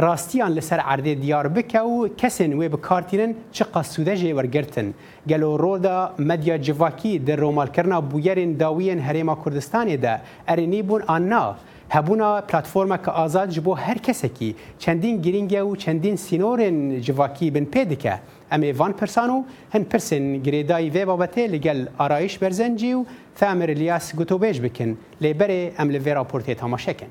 راستیان لە سەر عەردێ دیار بکە و کەسێن وێ بکارتینن چ قاس سوودەژێ وەرگرتن. گەلۆ رۆڵ دا مەدیا جڤاکی دە رۆمالکرنا بویەرێن داویێن هەرێما کوردستانێ دە ئەرێنی بوون ئان نا؟ هەبوونا پلاتفۆرمەک ئازاد ژ بۆ هەر کەسەکی چەندین گرینگە و چەندین سینۆرێن جڤاکی بن پێ دکە ئەمێ ڤان پرسان و هن پرسێن گرێدای ڤێ بابەتێ لەگەل ئارایش بەرزەنجی و ثامر الیاس گوتۆبێژ بکن لێ بەرێ ئەم لە ڤێ راپۆرتێ تاماشە کن.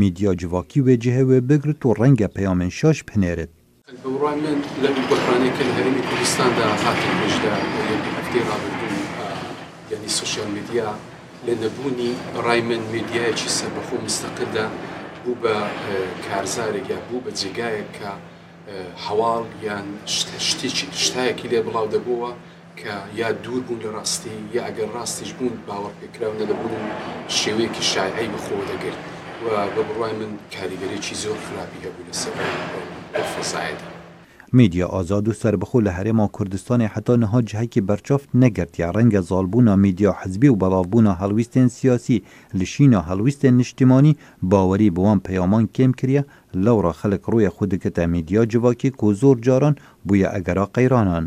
میدیا جڤاکی وێ جهێ وێ بگرت و ڕەنگە پەیامێن شاش بهنێرێت. بە بڕوای من لە دوو بۆخانەی کە لە هەرێمی کوردستاندا هاتن پێشدا لە یەک دوو هەفتەی ڕابردوو یانی سۆشیال میدیا لە نەبوونی بە ڕای من میدیایەکی سەربەخۆ و مستقلدا بوو بە کارزارێک یان بوو بە جێگایەک کە هەواڵ یان شتێکی شتایەکی لێ بڵاو دەبۆوە کە یا دوور بوون لە ڕاستی، یا ئەگەر ڕاستیش بوون باوەڕپێکراو نەدەبوون و شێوەیەکی شایعی بەخۆوە دەگرت و بە بڕوای من کاریگەریی زۆر خراپی هەبوو لەسەر ئۆفۆسایەتی. میدیا ئازاد و سەربەخۆ لە هەرێما کوردستانێ حەتا نها جهکی بەرچاف نەگرتیە، ڕەنگە زاڵبوونا میدیا حزبی و بەڵاوبوونا هەڵویستێن سیاسی لشینا هەڵویستێن نیشتیمانی، باوەری بە وان پەیامان کەم کریە، لەوڕا خەلک ڕویە خو دکتە میدیا جڤاکی کو زۆر جاران بویە ئەگەرا قەیرانان.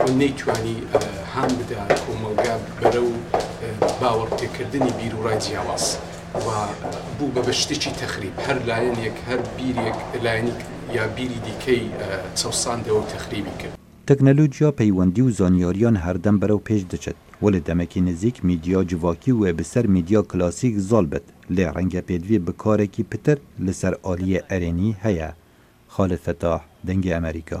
و نەیتوانی هان بدا کۆمەڵگا بەرەو باوەڕپێکردنی بیروڕای جیاواز و بوو بە بە شتێکی تەخریب هەر لایەنێک هەر بیرێک لایەنی یا بیری دیکەی چەوساندەوە و تەخریبی کرد. تەکنەلۆجیا پەیوەندی و زانیاریان هەردەم بەرەو پێش دەچێت و لە دەمێکی نزیک میدیا جڤاکی و وێبسەر میدیا کلاسیک زاڵ بێت، لێ ڕەنگە پێدڤی بکارێکی پتر لە سەر ئالییە ئەرێنی هەیە. خالد فتاح، دەنگی ئەمەریکا.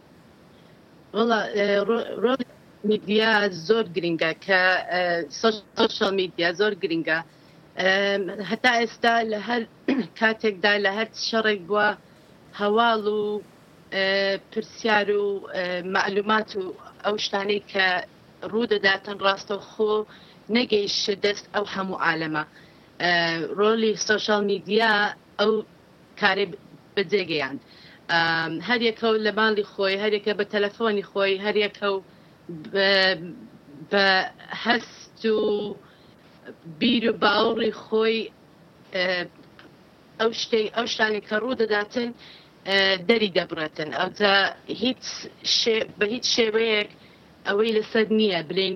وەڵا ڕۆڵی میدیا زۆر گرنگە کە سۆشیال میدیا زۆر گرنگە هەتا ئێستا لە هەر کاتێکدا لە هەر شەڕێک بووە هەواڵ و پرسیار و معلومات و ئەو شتانەی کە ڕوو دەداتن ڕاستە خۆ نەگەیش دەست ئەو هەموو عالەمە ڕۆلی سۆشال میدیا ئەو کارێ بەجێ گەیاند هەر یەکە و لە ماڵی خۆی هەر یەکە بە تەلەفۆنی خۆی هەر یەکە و بە هەست و بیر و باوڕی خۆی ئەو شتەی ئەو شتانەی کە ڕوو دەداتن دەری دەبڕێتن ئەوجا هیچ بە هیچ شێوەیەک ئەوەی لەسەر نییە بلێین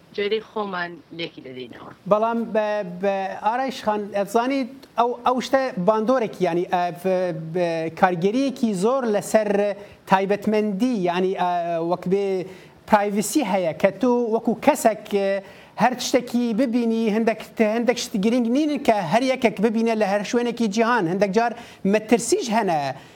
جێری خۆمان لێکی دەدەینەوە. بەڵام ئارایش خان ئەتزانیت ئەو ئەو شتە باندۆرەکی یانی کارگێریەکی زۆر لەسەر تایبەتمەندی یانی وەک بێ پرایڤسی هەیە کە تۆ وەکو کەسەک هەر شتێکی ببینی هەندێک هەندێک شت گرنگ نین کە هەر یەکێک ببینە لە هەر شوێنێکی جیهان هەندێک جار مەترسیش هەنە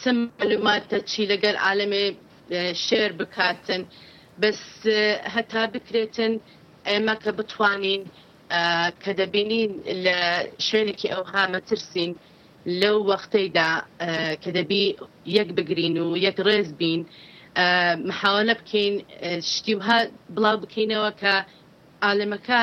چ مەلوماتە چی لەگەر عالەمێ شێر بکاتن بەس هەتا بکرێتن ئێمە کە بتوانین کە دەبینین لە شوێنێکی ئەوها مەترسین لەو وەختەیدا کە دەبی یەک بگرین و یەک ڕێز بین محاوەلە بکەین شتی وها بڵاو بکەینەوە کە عالەمەکە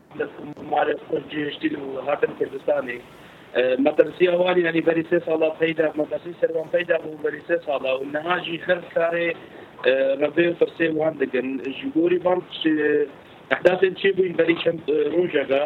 لە سومالێ خۆ جێهشتین و هاتن کوردستانێ مەترسی ئەوانی یانی بەری سێ ساڵە پەیدا مەترسی سەروان پەیدا بوو بەری سێ ساڵە و نەهاژی هەر کارێ رەبێ و پرسێ وان دەگن ژی گۆری بان ئەحداسێن چێ بووین بەری چەند رۆژەگە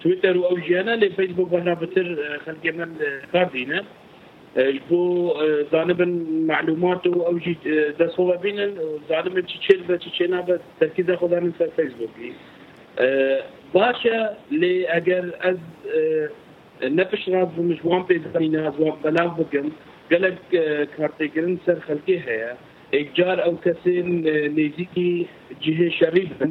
تویتەر و ئەو ژیانە لێ فەیسبوک بەهرا بتر خەلکێ من کار دینە بۆ زانبن معلومات و ئەو ژی دەست خۆ ببینن زانبن چ چێت بە چ چێنا بە تەرکیزە خۆدانن سەر فەیسبوکی باشە لێ ئەگەر ئەز نەپش ڕاز بمش وان پێزانی نازوان بەلاو بگم گەلک کارتێگرن سەر خەلکێ هەیە ئێکجار ئەو کەسێن نێزیکی جهێ شەڕی بن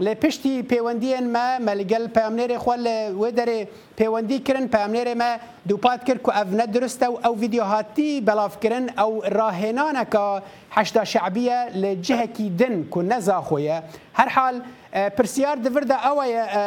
لە پشتی پەیوەندیێن مە مە لگەل پەیامنێرێ خوە لە وێ دەێ پەیوەندی کرن، پەیامنێرێ مە دووپات کرد ک ئەڤ نە دورستە و ئەو ڤیدیۆ هاتی بەڵاڤ کرن ئەو راهێنانە ک حەشدا شەعبیە لە جهکی دن ک نە زاخۆیە. هەرحال پرسیار دڤردە ئەوەێ ئە،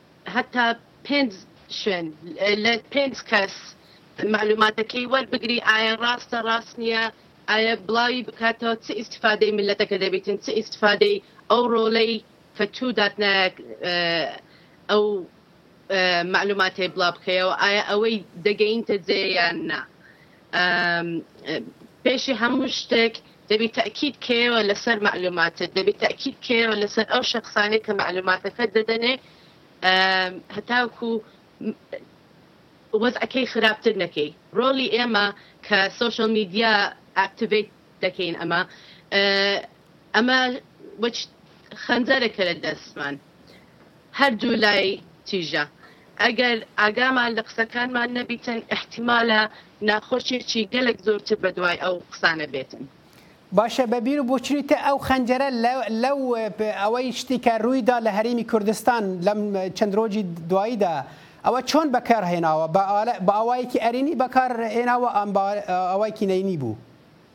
هەتا پێنج شوێن لە پێنج کەس مەعلوماتەکەی وەربگری ئایە ڕاستە ڕاست نیە ئایە بڵاوی بکاتەوە چ ئیستفادەی ملەتەکە دەبیتن چ ئیستفادەی ئەو ڕۆلەی کە تو داتنایە ئەو مەعلوماتەی بڵابکەیەوە ئایە ئەوەی دەگەینتە جێ یان نا پێشی هەموو شتێک دەبی تەئکید کەیەوە لەسەر مەعلوماتت دەبی تەئکید کەیەوە لەسەر ئەو شەخصانەی کە مەعلوماتەکەت دەدەنێ هەتاوکو وەزعەکەی خراپتر نەکەی ڕۆڵی ئێمە کە سۆشل میدیا ئاکتڤیت دەکەین ئەمە ئەمە وەچ خەنجەرەکە لە دەستمان هەردوو لای تیژە ئەگەر ئاگامان لە قسەکانمان نەبیتن ئیحتیمالە ناخۆشیەکی گەلەک زۆرتر بەدوای ئەو قسانە بێتن. باشە بە بیر و بۆچونی تە ئەو خەنجەرە لە لەو ئەوەی شتی کە روی دا لە هەریمی کوردستان لەم چەند رۆژی دوایی دا ئەوە چۆن بە کار هێناوە بە ئاوایەکی ئەرینی بە کار هێناوە ئان بە ئاوایەکی نەینی بوو؟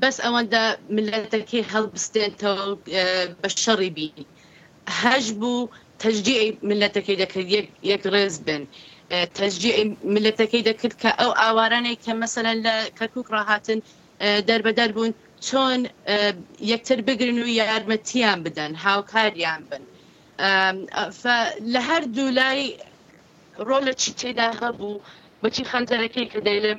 بەس ئەوەندە ملەتەکەی هەڵبستێنتەوەو بە شەڕی بین هەش بوو تەجدیعی ملەتەکەی دەکرد یەک ڕێز بن تەجدیعی ملەتەکەی دەکرد کە ئەو ئاوارانەی کە مەسەلەن لە کەرکک ڕاهاتن دەربەدەر بوون چۆن یەکتر بگرن و یارمەتیان بدەن هاوکاریان بن لە هەر دوو لای ڕۆلە چی تێدا هەبوو بچی خەنجەرەکەی کە دەیلم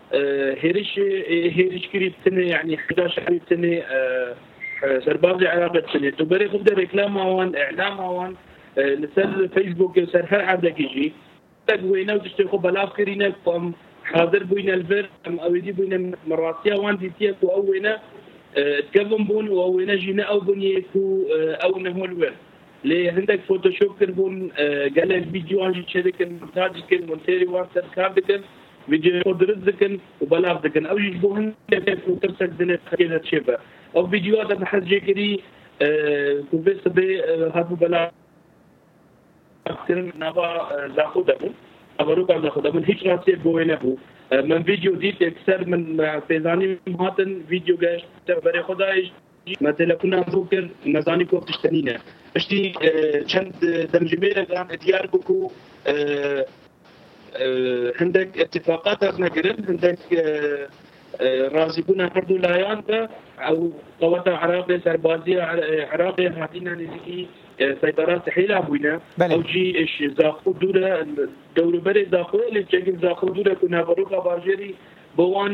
هێرش هێرش کری بتنێ یعنی حدا شعری بتنێ سەربازی عراق بتنێت و بەرێ خودە ڕێکلاماوان ئەعلاماوان لەسەر فەیسبوک سەر هەر عردەکیژی وێنە و تشتێ خۆ بەلاف کرینە خۆم حاضر بووینە لەر ئەم ئەوێدی بووینە مەڕاستیا وان دیتیە و ئەو وێنە گەڵم بوون و ئەو وێنە ژینە ئەو بنیەک و ئەو نەهۆل وێن لێ هەندێک فۆتۆشۆپ کردبوون گەلێک ویددیوانژی چێدەکەن تاجکرد منتێری وان سەر کار دەکەن ڤیدیۆی خۆ دروست دکن و بەلاف دکن ئەوژیش بۆ هندێ کەس و ترسەک دلێ قەت تێ دەچێ بە ئەو ڤیدیۆ دە بحەس جێ گری کو بێ سبێ هەبوو بەلاف کرن ناوا زاخۆ دەبن ئەوەروکا زاخۆ دەبن هیچ ڕاستیەک بۆێ نەبوو من ڤیدیۆ دیتێک سەر من پێزانیم هاتن ڤیدیۆ گەشت بەرێ خۆدایش مە تەلەفونام بۆ کرد مە زانی کۆ پشتە نینە پشتی چەند دەمژمێرە گان ئەدیار بکو هەندێک اتفاقات هەز نەگرن هەندێک رازی بوونا هەردوو لایان بە ئەو قەوەتە عراقی سەربازیە عراقی هاتینە نزیکی سەیدارا سحیلا بووینە ئەوجی زاخۆ دوورە دەوروبەری زاخۆ لێ جێگن زاخۆ دوورە کو ناوەڕۆکە باژێری بۆوان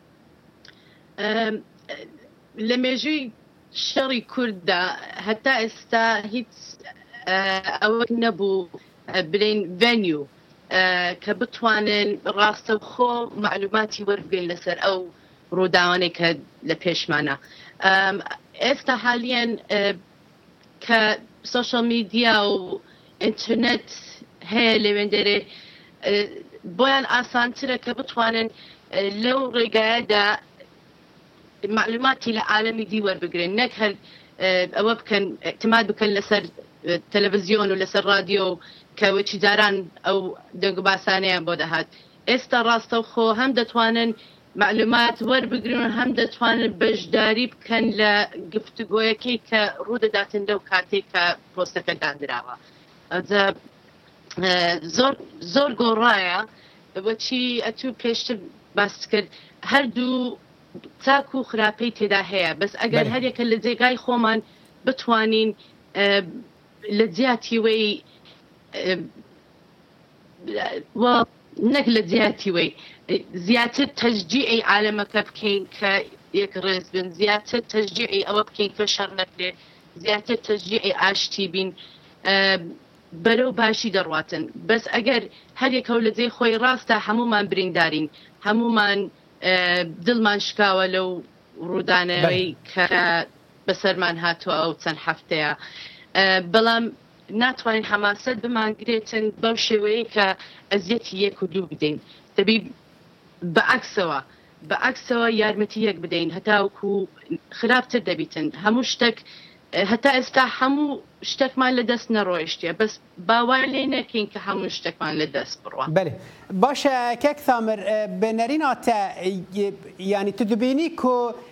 لە مێژووی شەڕی کورددا هەتا ئێستا هیچ ئەوەک نەبوو بلین ڤەنیو کە بتوانن ڕاستەوخۆ معلوماتی وەرگن لەسەر ئەو ڕووداوانێک کە لە پێشمانە ئێستا حالیان کە سۆشیال میدیا و ئینترنێت هەیە لە وێندەرێ بۆیان ئاسانترە کە بتوانن لەو ڕێگایەدا مەعلوماتی لە عالەمی دی وەربگرن نەک هەر ئەوە بکەن ئیعتماد بکەن لەسەر تەلەڤزیۆن و لەسەر ڕادیۆ و کە وەچی جاران ئەو دەنگ و باسانەیان بۆ دەهات ئێستا ڕاستەوخۆ هەم دەتوانن مەعلومات وەربگرن و هەم دەتوانن بەشداری بکەن لە گفتوگۆیەکەی کە ڕوودەداتن لەو کاتەی کە پۆستەکە دانراوە ئەوجا زۆر زۆر گۆڕایە بۆچی ئەتوو پێشتر باست کرد هەردوو چاک و خراپەی تێدا هەیە بەس ئەگەر بله. هەرێکە لە جێگای خۆمان بتوانین لە جیاتی وەی و نەک لە جیاتی وەی زیاتر تەشجیعی عالەمەکە بکەین کە یەک ڕێز بن، زیاتر تەشجیعی ئەوە بکەین کە شەڕ نەکرێ، زیاتر تەشجیعی ئاشتی بین، بەرەو باشی دەڕواتن، بەس ئەگەر هەر یەکەو لە جێی خۆی ڕاستە هەموومان بریندارین، هەموومان دڵمان شکاوە لەو ڕوودانەی کە بەسەرمان هاتووە ئەو چەند هەفتەیە، بەڵام ناتوانین حەماسەت بمانگرێتن بەو شێوەیەی کە ئەزیەتی یەک و دوو بدەین، دەبی بە عەکسەوە، بە عەکسەوە یارمەتی یەک بدەین هەتاوەکو خراپتر دەبیتن، هەموو شتەک هەتا ئێستا هەموو شتەکمان لە دەست نەڕۆیشتیە، بەس با وای لێ نەکەین کە هەموو شتەکمان لە دەست بڕوا. بەلی باشە کەک ثامر بێ نەرین ئاتە یانی تو دبینی کو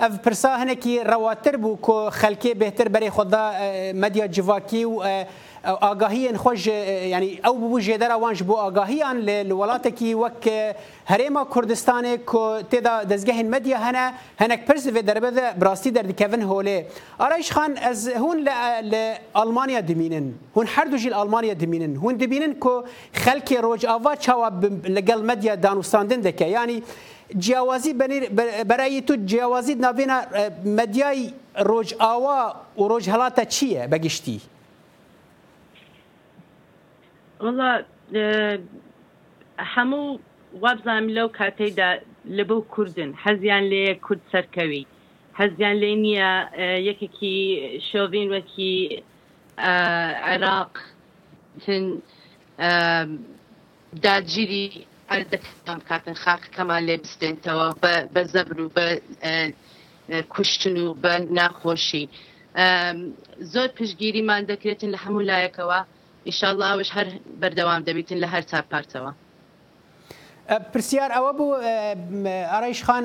ئەڤ پرسا هەنەکی رەواتر بوو ک خەلکێ بێهتر بەرێ خۆ دا مەدیا جڤاکی و ئاگاهیێن خۆ ژ یانی ئەو ببوو ژێدەرا وان ژ بۆ ئاگاهیان لە لە وەلاتەکی وەک هەرێما کوردستانێ ک تێدا دەزگەێن مەدیا هەنە هەنەک پرس ڤێ دەربەێ دا براستی دەردکەڤن هۆلێ ئارایش خان ئەز هوون لە لە ئەلمانیا دمینن هوون هەردوو ژی لە ئەلمانیا دمینن هوون دبینن ک خەلکێ رۆژاڤا چاوا ب لە گەڵ مەدیا دانوستاندن دەکە یانی جیاوازی بنیر برای تو جیاوازی ناوین مدیای ڕۆژئاوا و ڕۆژهەڵاتە چییە بە گشتی؟ وەڵا هەموو وابزانم لەو کاتەیدا لە بەو کوردن حەزیان لێیە کورد سەرکەوی حەزیان لێ نییە یەکێکی شۆڤین وەکی عێراق داگیری ئەردەکان بکاتن خاکەکەمان لێ بسپێنتەوە بە زەبر و بە کوشتن و بە ناخۆشی زۆر پشگیریمان دەکرێتن لە هەموو لایەکەوە ئیشاءاللە ئەوش هەر بەردەوام دەبیتن لە هەر چار پارتەوە. پرسیار ئەوە بوو ئارایش خان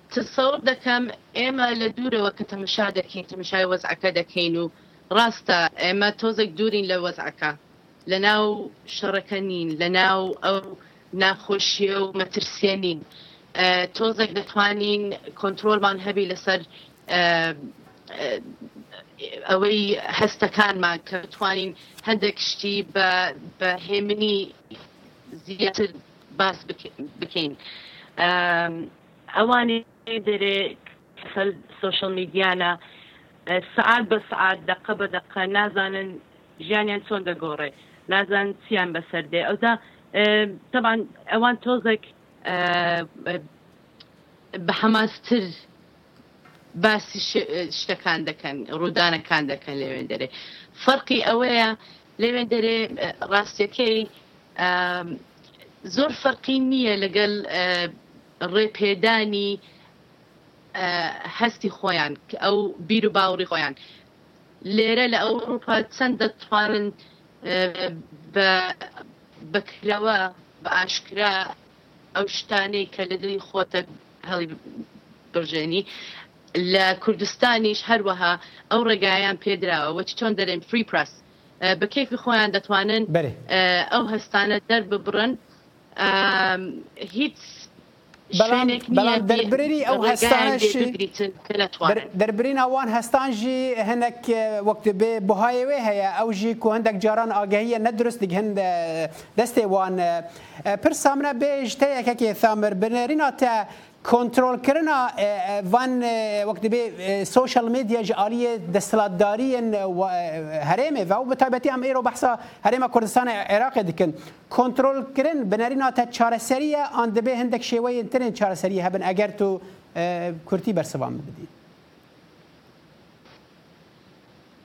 تەسەور دەکەم ئێمە لە دوورەوە کە تەمەشا دەکەین تەمەشای وەزعەکە دەکەین و ڕاستە ئێمە تۆزێک دوورین لە وەزعەکە لە ناو شەڕەکە نین لە ناو ئەو ناخۆشیە و مەترسیە نین تۆزێک دەتوانین کۆنترۆلمان هەبی لەسەر ئەوەی هەستەکانمان کە بتوانین هەندێک شتی بە هێمنی زیاتر باس بکەین ئەوانەی دەرێ کەسەل سۆشل میدیانە سەعات بە سەعات دەقە بە دەقە نازانن ژیانیان چۆن دەگۆڕێ نازانن چیان بەسەر دێ ئەودا تەبان ئەوان تۆزەک بە حەماستر باسی شتەکان دەکەن ڕوودانەکان دەکەن لەوێن دەرێ فەرقی ئەوەیە لەوێ دەرێ ڕاستیەکەی زۆر فەرقی نییە لەگەل ڕێپێدانی هەستی خۆیان کە ئەو بیر و باوڕی خۆیان لێرە لە ئەوروپا چەند دەتوانن بەکرەوە بە ئاشکرا ئەو شتانەی کە لە دڵی خۆتە هەڵی بڕژێنی لە کوردستانیش هەروەها ئەو ڕێگایەیان پێدراوە وەک چۆن دەرێن Free Press بە کەیفی خۆیان دەتوانن بەرێ. ئەو هەستانە دەرببڕن هیچ بەڵام شوێنێک نییە بەڵام بێ دەربرینی ئەو ڕێگایان لێ هەستانەشی بگریتن کە در نەتوانن. دربرین ئەوان هەستان ژی هەنەک وەک تو بێ بهای وێ هەیە ئەو ژی کو هەندەک جاران ئاگەهییە نەدرستگ هن دەستێ وان پرسا منە بێژ تە یەکەکێ ثامر بنەرین ئاتە کۆنترۆل کرنا ڤان وەک دەبێ سۆشیال مێدیا ژە ئالیێ دەسلاتداریێن هەرێمێ ڤاو بە تایبەتی ئەم ئێرۆ بەحسا هەرێمە کوردستانی عێراقێ دکن کۆنترۆل کرن بنەری ناتە چارەسەریە ئان دەبێ هەندێک شێوەیە ترێن چارەسەری هەبن ئەگەر تو کورتی بەرسەوام بدی.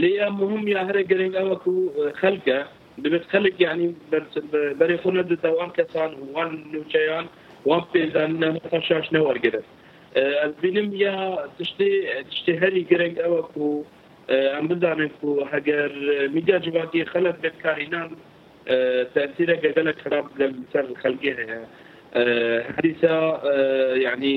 لێ یا مهم یا هەرە گەرنگ ئەوە کو خەلکە دەبێت خەلک یعنی بەرێ خۆ نەدەدە وان کەسان وان نوچەیان وان پێزانە مەسا شاش نەوەرگرن ئەز بینم یا تشتێ تشتێ هەری گەرنگ ئەوە کو ئەم بزانن کو هەگەر میدیا جڤاکی خەلک بێت کارینان تەسیرە گەگەلە خراپ لەسەر خەلکی هەیە هەریسا یعنی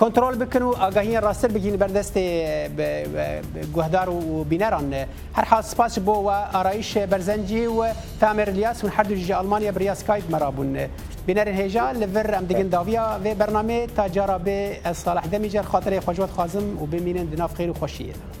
کۆنتڕۆل بکن و ئاگاهییان ڕاستتر بگین بەر دەستێ گوهدار و بینەران. هەر حاڵ سپاس بۆ وە ئارایش بەرزەنجی و تامر الیاس هون هەردوو جی ئەڵمانیا بریا سکایپ مەرا بون. بینەرن هێژا لە ڤر ئەم دگن داویا ڤێ بەرنامێ تا جا را بێ ئەز ساڵح دەمی جار خاترەێ خوەش وەت خوازم و بمینن دناڤ خێر و خوەشیێ دا.